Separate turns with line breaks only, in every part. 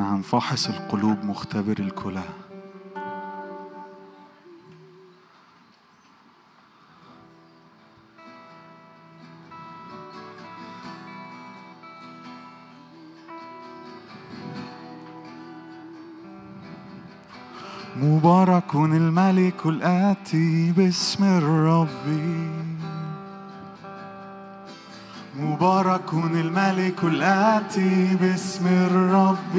نعم فاحص القلوب مختبر الكلى. مبارك الملك الآتي باسم الرب. مبارك الملك الآتي باسم الرب.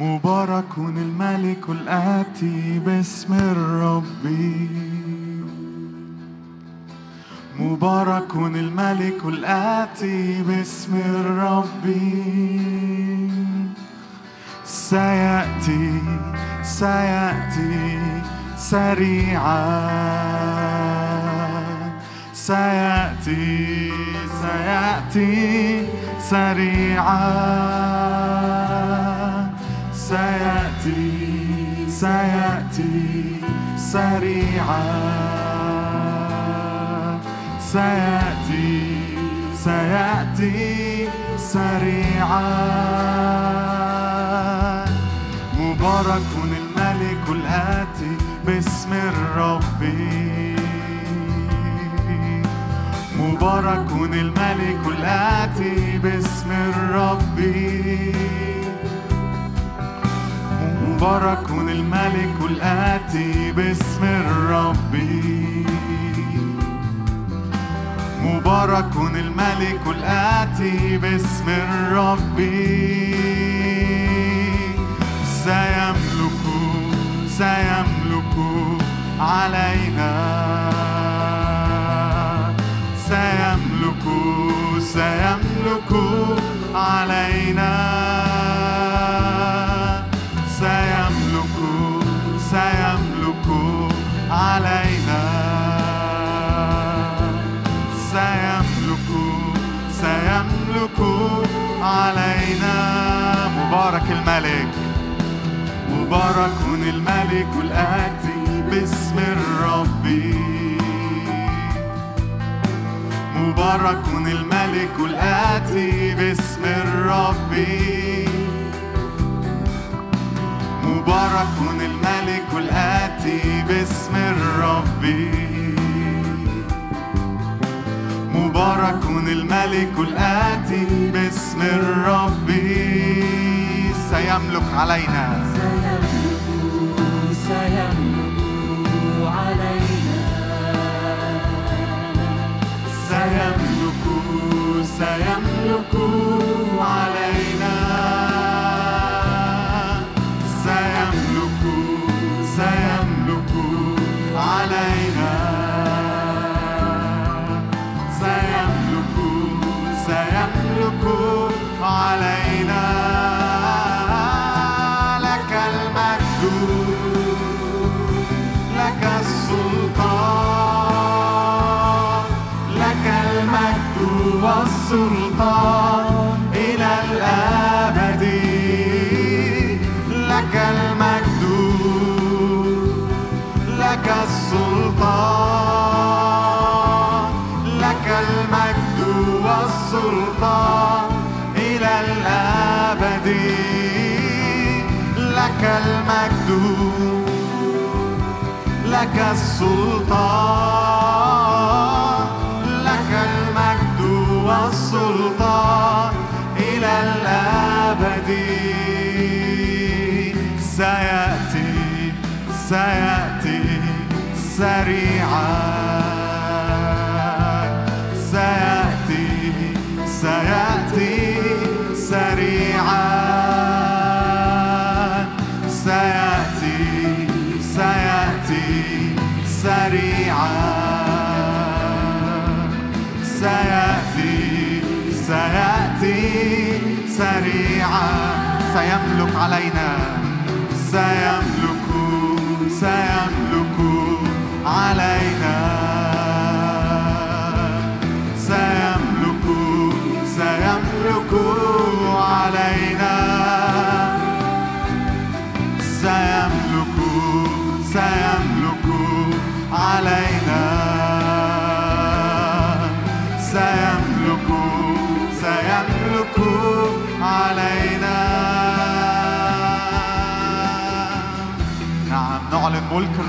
مبارك الملك الآتي باسم الرب. مبارك الملك الآتي باسم الرب. سيأتي سيأتي سريعا. سيأتي سيأتي سريعا. سيأتي سيأتي سريعا. سيأتي سيأتي سريعا. مبارك الملك الآتي مبارك الملك الآتي باسم الرب. مبارك الملك الآتي باسم الرب. مبارك الملك الآتي باسم الرب. سيملك سيملك علينا. سيملك علينا. سيملك سيملك علينا. سيملك سيملك علينا. مبارك الملك مبارك الملك الآتي باسم الرب مبارك الملك الآتي باسم الرب. مبارك الملك الآتي باسم الرب. مبارك الملك الآتي باسم الرب. سيملك علينا.
سيملك
سيملك سيملك علينا. سيملك لك السلطان لك المجد إلى الأبد. سيأتي سيأتي سريعا. علينا. سيملك سيملك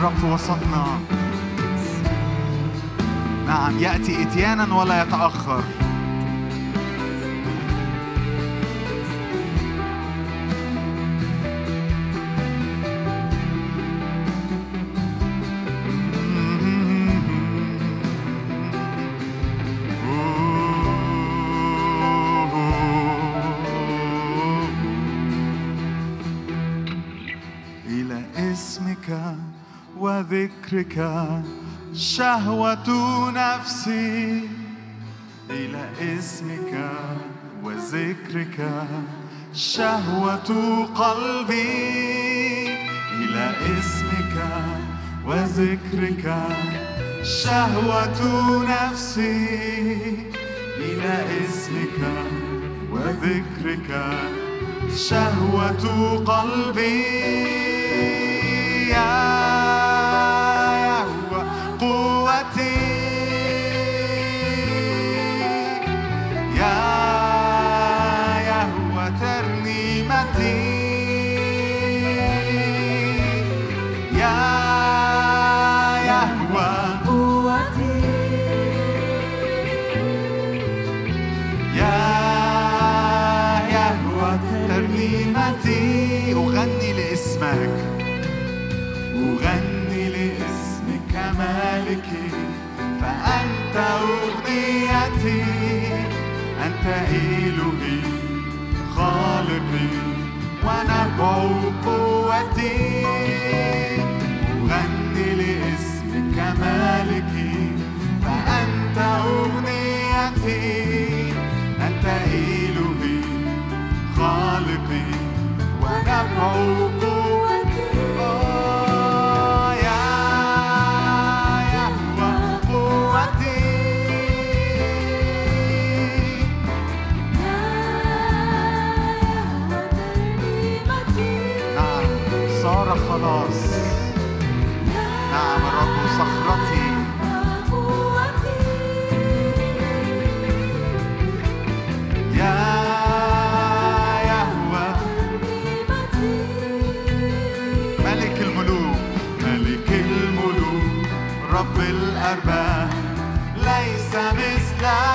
الرب في وسطنا نعم يأتي إتيانا ولا يتأخر. وذكرك شهوة نفسي إلى اسمك وذكرك شهوة قلبي إلى اسمك وذكرك شهوة نفسي إلى اسمك وذكرك شهوة قلبي يا خلاص. نعم الرب صخرتي. يا يهوى. ملك الملوك ملك الملوك رب الأرباب ليس مثلك.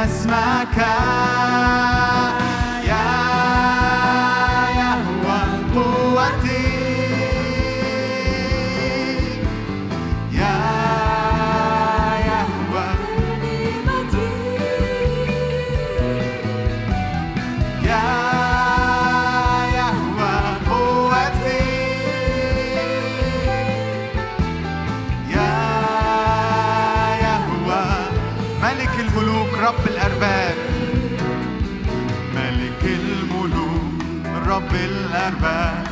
أمجد اسمك رب الأرباب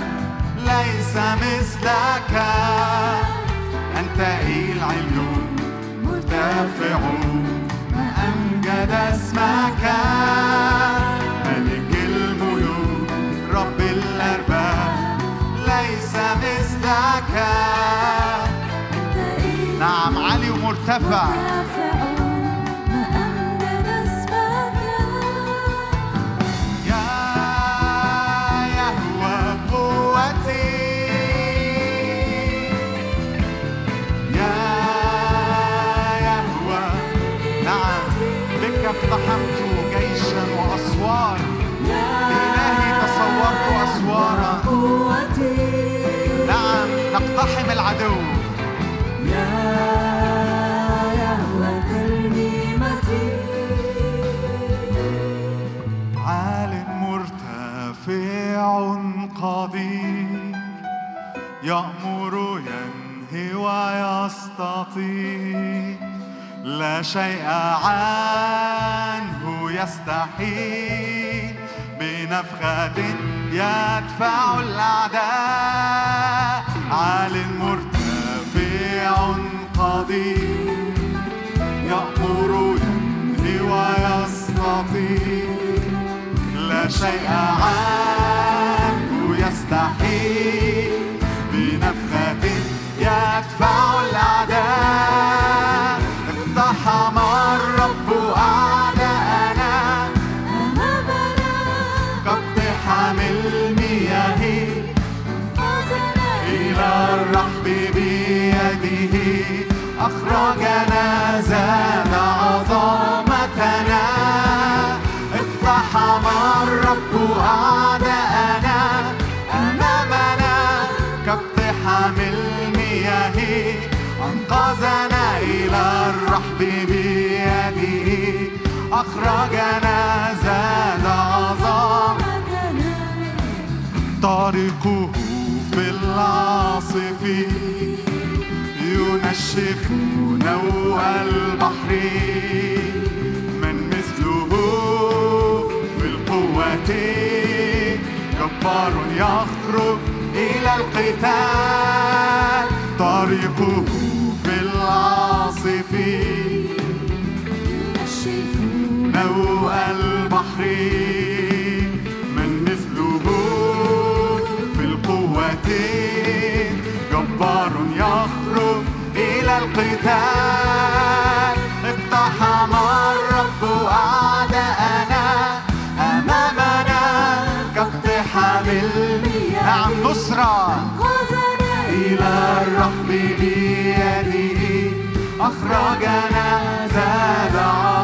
ليس مثلك. أنت العليون مرتفع أمجد اسمك. ملك الملوك رب الأرباب ليس مثلك. نعم عالي ومرتفع يأمر ينهي ويستطيع. لا شيء عنه يستحيل. بنفخة يدفع الأعداء. عال مرتفع قدير. يأمر ينهي ويستطيع. لا شيء عنه يستحيل. يدفع الأعداء اقتحم العاصف ينشف نوء البحر. من مثله في القوة جبار يخرج إلى القتال. طريقه في العاصف
نشف
نوء البحر. من مثله في القوة القتال. اقتحم الرب أعداءنا أمامنا كاقتحام المياه نعم نصرة إلى الرحب بيده أخرجنا زاد عظمتنا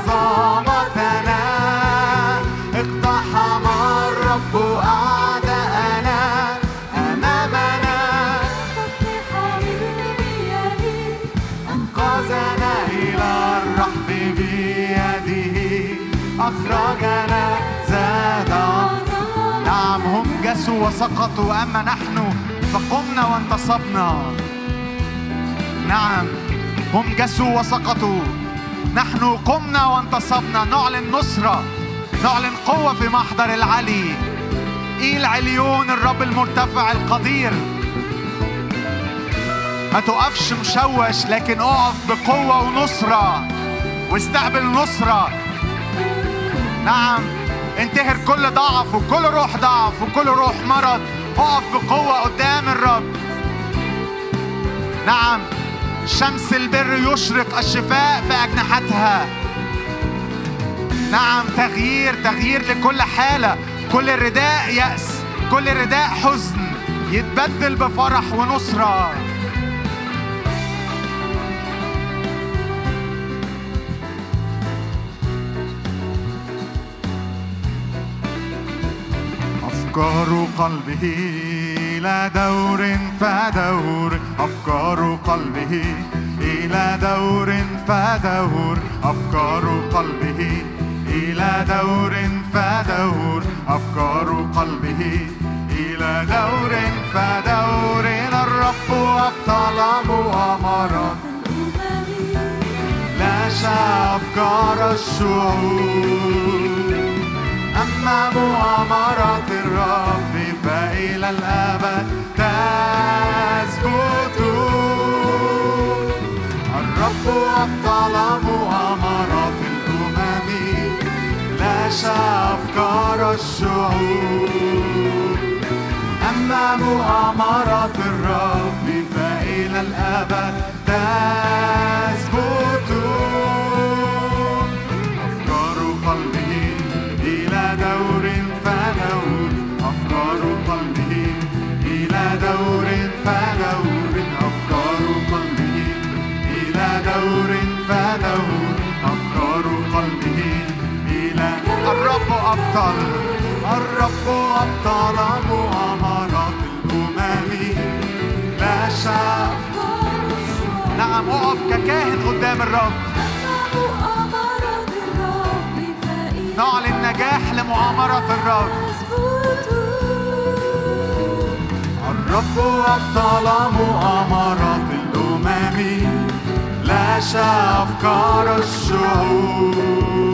هم جسوا وسقطوا أما نحن فقمنا وانتصبنا. نعم هم جسوا وسقطوا. نحن قمنا وانتصبنا. نعلن نصرة نعلن قوة في محضر العلي. إيل عليون الرب المرتفع القدير؟ ما تقفش مشوش لكن اقف بقوة ونصرة. واستقبل نصرة. نعم. انتهر كل ضعف وكل روح ضعف وكل روح مرض. اقف بقوة قدام الرب. نعم شمس البر يشرق الشفاء في أجنحتها. نعم تغيير تغيير لكل حالة. كل رداء يأس كل رداء حزن. يتبدل بفرح ونصرة. أفكار قلبه إلى دور فدور. أفكار قلبه إلى دور فدور. أفكار قلبه إلى دور فدور. أفكار قلبه إلى دور فدور. الرب أبطل مؤامرات
الأمم
لا أفكار الشعوب. أما مؤامرة الأبد. تثبت. الرب أبطل مؤامرات الأمم. لاش أفكار الشعوب. أما مؤامرة الرب فإلى الأبد. تثبت. أبطل. الرب أبطل مؤامرات الأمم. لا شاء. نعم أقف ككاهن قدام الرب. نعلن نجاح لمؤامرة الرب. الرب أبطل مؤامرات الأمم. لاش أفكار الشعوب.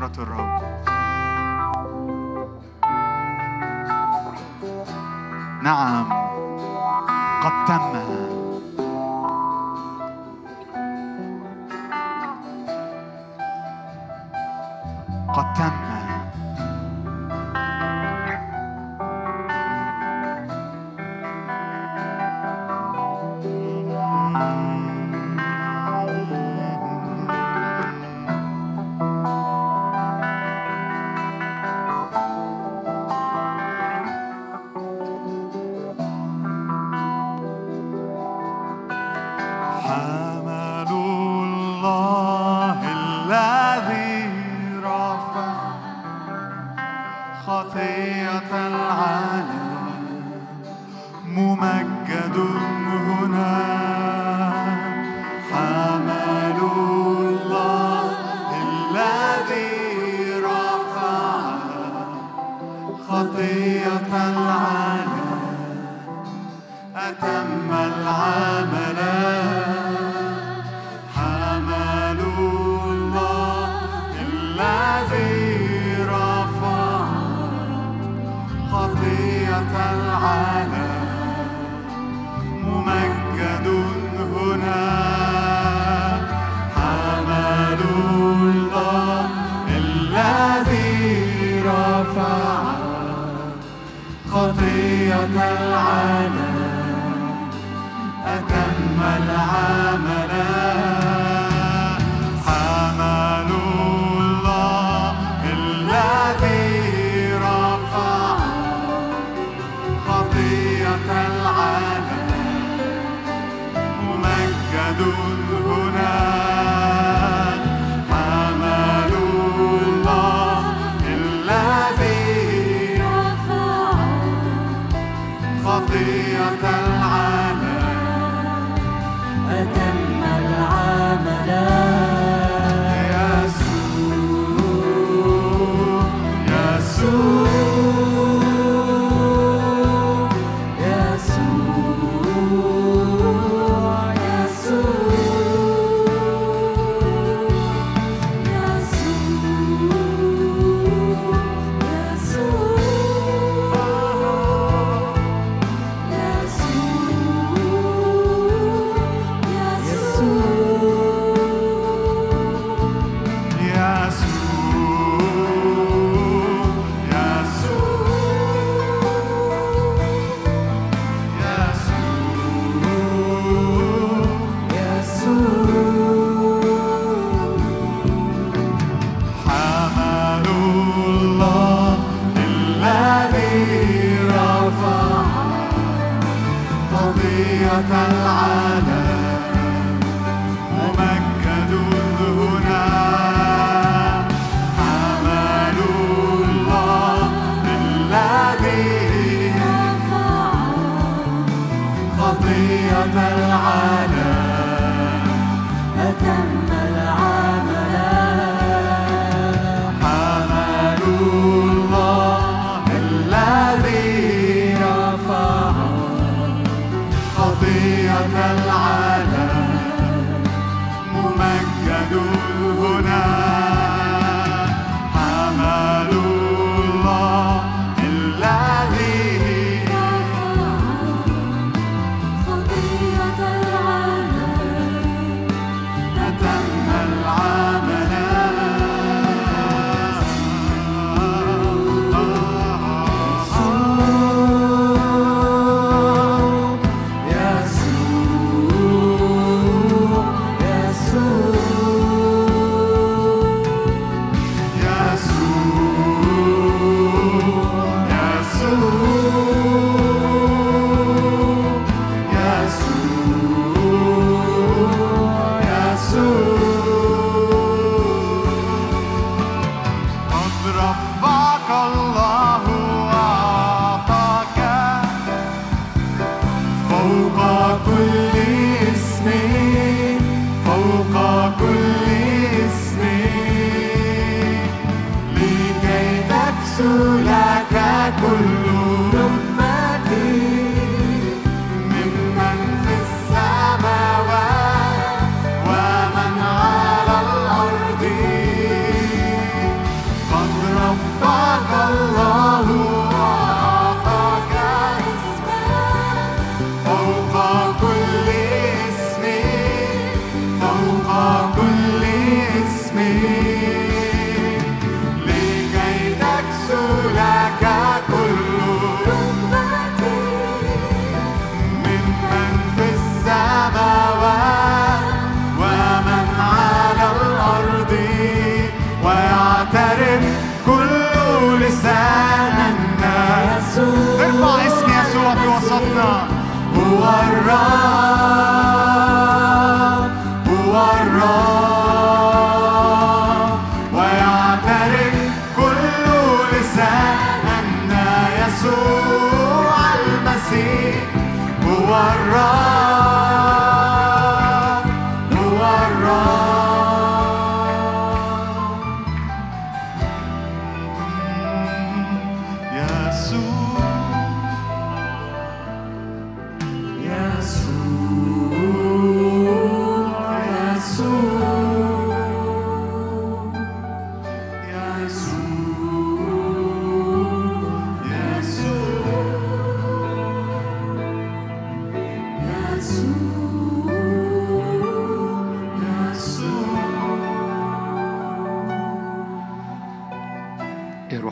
لمؤامرة الرب. نعم قد تم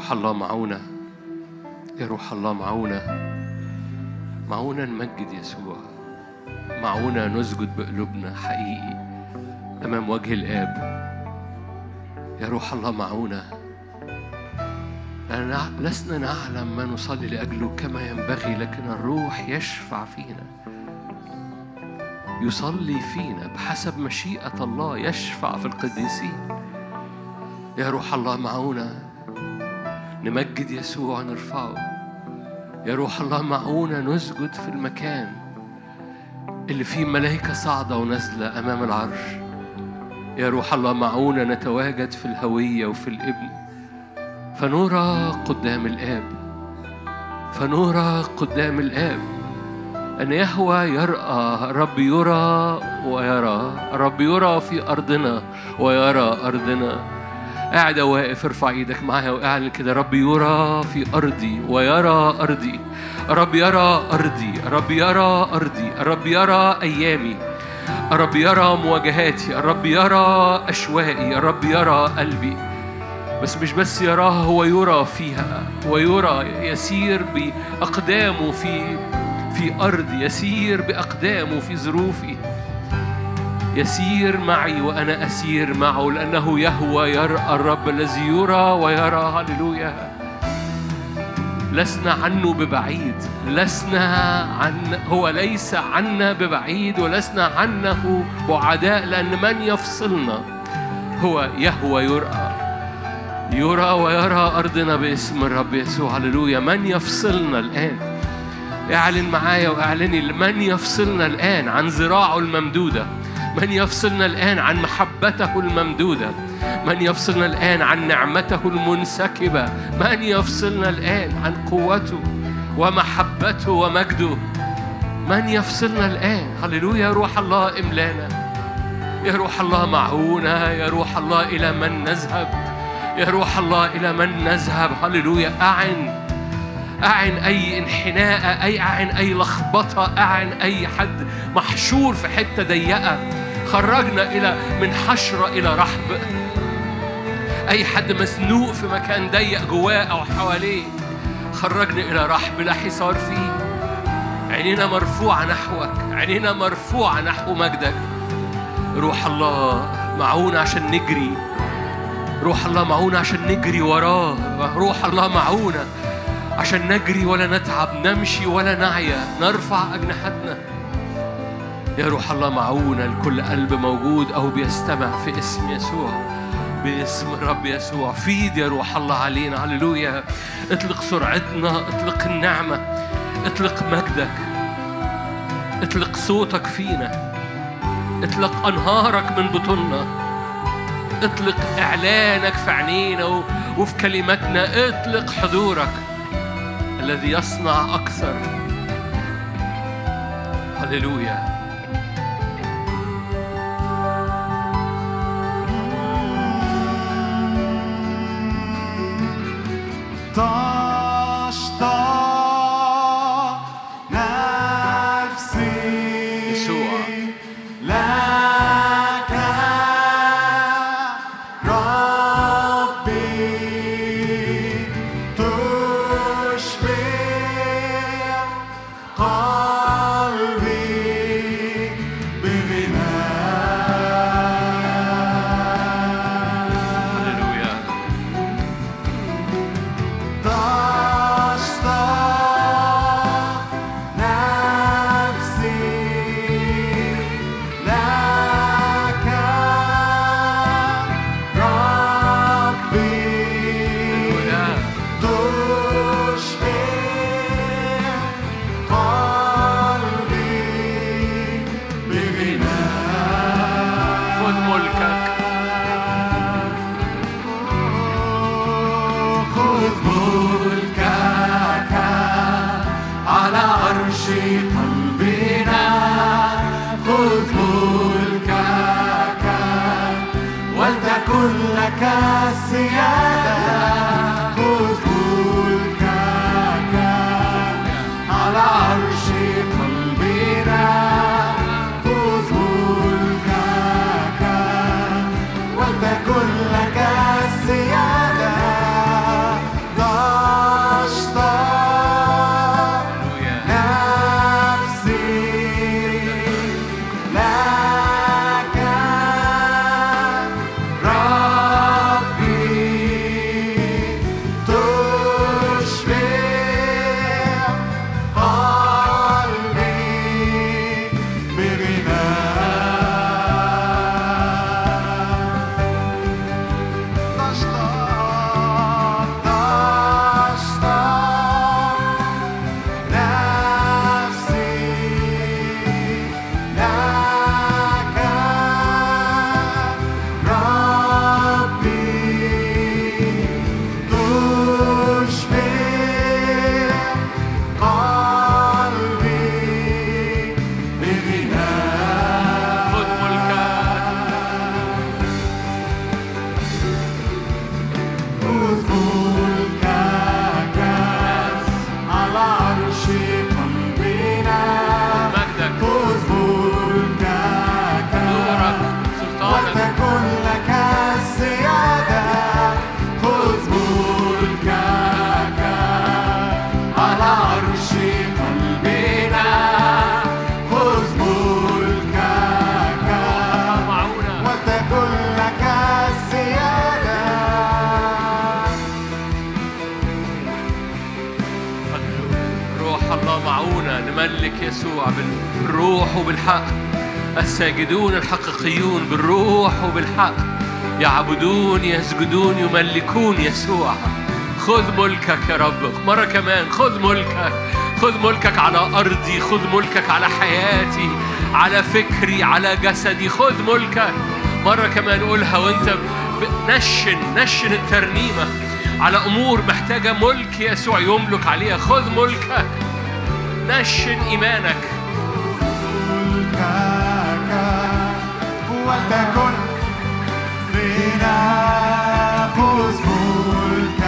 روح الله معونا يا روح الله معونا معونا نمجد يسوع. معونا نسجد بقلوبنا حقيقي أمام وجه الآب. يا روح الله معونا لسنا نعلم ما نصلي لأجله كما ينبغي لكن الروح يشفع فينا. يصلي فينا بحسب مشيئة الله يشفع في القديسين. يا روح الله معونا نمجد يسوع نرفعه يا روح الله معونا نسجد في المكان اللي فيه ملائكة صاعدة ونازلة أمام العرش. يا روح الله معونا نتواجد في الهوية وفي الإبن. فنرى قدام الآب. فنرى قدام الآب. أن يهوى يرأى رب يرى ويرى. رب يرى في أرضنا ويرى أرضنا. قاعد واقف ارفع إيدك معايا واعلن كده رب يرى في أرضي ويرى أرضي رب يرى أرضي رب يرى أرضي رب يرى أيامي الرب يرى مواجهاتي الرب يرى أشوائي الرب يرى قلبي بس مش بس يراها هو يرى فيها ويرى يسير بأقدامه في في أرضي يسير بأقدامه في ظروفي. يسير معي وأنا أسير معه لأنه يهوى يرى الرب الذي يرى ويرى. هللويا. لسنا عنه ببعيد لسنا عن هو ليس عنا ببعيد ولسنا عنه بعداء لأن من يفصلنا؟ هو يهوى يرى يرى ويرى أرضنا باسم الرب يسوع. هللويا. من يفصلنا الآن؟ اعلن معايا وأعلني من يفصلنا الآن عن ذراعه الممدودة؟ من يفصلنا الآن عن محبته الممدودة؟ من يفصلنا الآن عن نعمته المنسكبة؟ من يفصلنا الآن عن قوته ومحبته ومجده؟ من يفصلنا الآن؟ هللويا يا روح الله إملانا. يا روح الله معونا يا روح الله إلى من نذهب؟ يا روح الله إلى من نذهب؟ هللويا أعن. أعن أي انحناء أي أعن أي لخبطة أعن أي حد محشور في حتة ضيقة. خرجنا إلى من حشرة إلى رحب. أي حد مزنوق في مكان ضيق جواه أو حواليه خرجنا إلى رحب لا حصار فيه. عينينا مرفوعة نحوك عينينا مرفوعة نحو مجدك. روح الله معونا عشان نجري. روح الله معونا عشان نجري وراه. روح الله معونا عشان نجري ولا نتعب نمشي ولا نعيا. نرفع أجنحتنا. يا روح الله معونا لكل قلب موجود أو بيستمع في اسم يسوع باسم الرب يسوع. فيد يا روح الله علينا هللويا. اطلق سرعتنا اطلق النعمة اطلق مجدك اطلق صوتك فينا اطلق أنهارك من بطوننا اطلق إعلانك في عينينا وفي كلماتنا. اطلق حضورك الذي يصنع أكثر. هللويا.
thought
يسوع بالروح وبالحق. الساجدون الحقيقيون بالروح وبالحق. يعبدون يسجدون يملكون يسوع. خذ ملكك يا رب. مرة كمان خذ ملكك. خذ ملكك على أرضي خذ ملكك على حياتي على فكري على جسدي. خذ ملكك. مرة كمان قولها وانت نشن نشن الترنيمة على أمور محتاجة ملك يسوع يملك عليها. خذ ملكك. نشن إيمانك.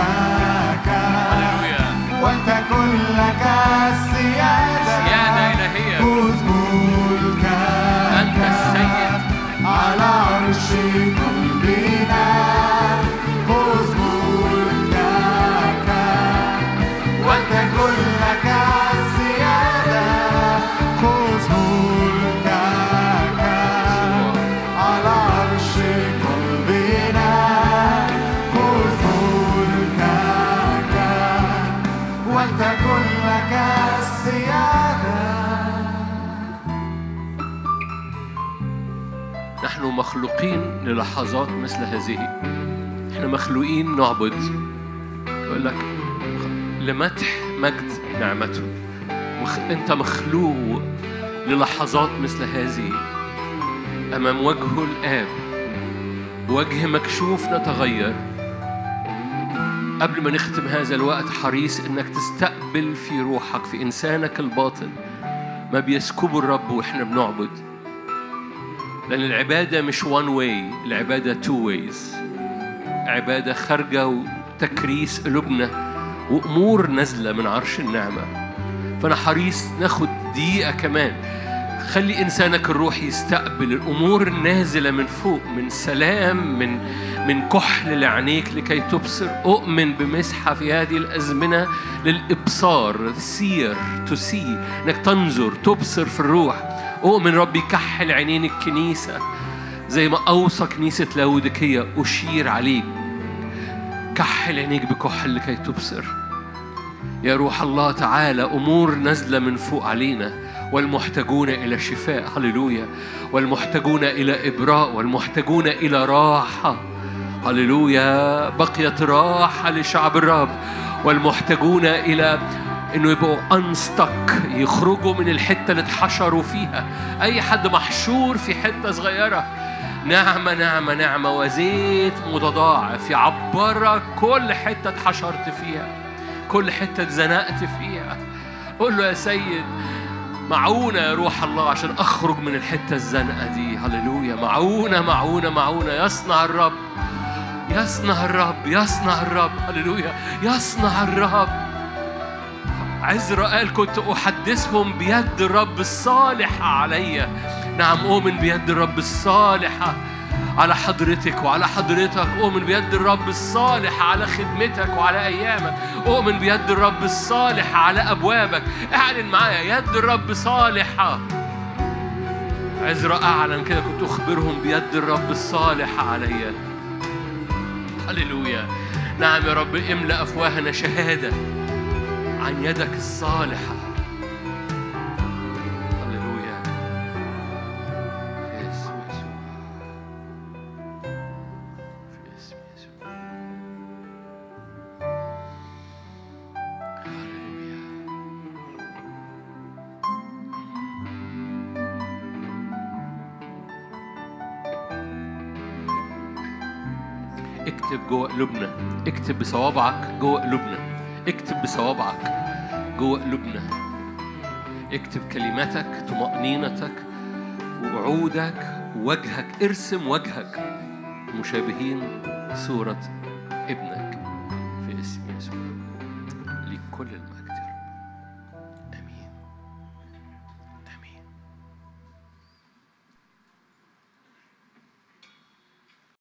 ملكك
هللويا
ولتكن لك السيادة.
سيادة إلهية.
خذ ملكك.
أنت السيد.
على عرش
مخلوقين للحظات مثل هذه. إحنا مخلوقين نعبد. يقول لك لمدح مجد نعمته. مخ... أنت مخلوق للحظات مثل هذه. أمام وجهه الآب بوجه مكشوف نتغير. قبل ما نختم هذا الوقت حريص إنك تستقبل في روحك في إنسانك الباطن. ما بيسكبه الرب وإحنا بنعبد. لأن العبادة مش one way العبادة two ways عبادة خارجه وتكريس قلوبنا وأمور نازلة من عرش النعمة. فأنا حريص ناخد دقيقة كمان. خلي إنسانك الروحي يستقبل الأمور النازلة من فوق من سلام من من كحل لعينيك لكي تبصر. أؤمن بمسحة في هذه الأزمنة للإبصار سير تسي إنك تنظر تبصر في الروح. أؤمن ربي كحل عينين الكنيسة. زي ما أوصى كنيسة لاوديكية أشير عليك. كحل عينيك بكحل لكي تبصر. يا روح الله تعالى أمور نازلة من فوق علينا. والمحتاجون إلى شفاء هللويا. والمحتاجون إلى إبراء والمحتاجون إلى راحة. هللويا بقيت راحة لشعب الرب والمحتاجون إلى إنه يبقوا انستك يخرجوا من الحتة اللي اتحشروا فيها. أي حد محشور في حتة صغيرة. نعمة نعمة نعمة وزيت متضاعف يعبرك كل حتة اتحشرت فيها كل حتة اتزنقت فيها. قول له يا سيد معونة يا روح الله عشان أخرج من الحتة الزنقة دي. هللويا معونة معونة معونة. يصنع الرب. يصنع الرب يصنع الرب. هللويا. يصنع الرب. عزرا قال كنت أحدثهم بيد الرب الصالحة عليا نعم أؤمن بيد الرب الصالحة على حضرتك وعلى حضرتك. أؤمن بيد الرب الصالح على خدمتك وعلى أيامك. أؤمن بيد الرب الصالح على أبوابك. اعلن معايا يد الرب صالحة. عزرا أعلن كده كنت أخبرهم بيد الرب الصالحة عليا هللويا. نعم يا رب املأ أفواهنا شهادة عن يدك الصالحة. جوه قلوبنا اكتب بصوابعك جوه قلوبنا اكتب بصوابعك جوه قلوبنا اكتب كلماتك طمأنينتك ووعودك وجهك. ارسم وجهك. مشابهين صورة ابنك.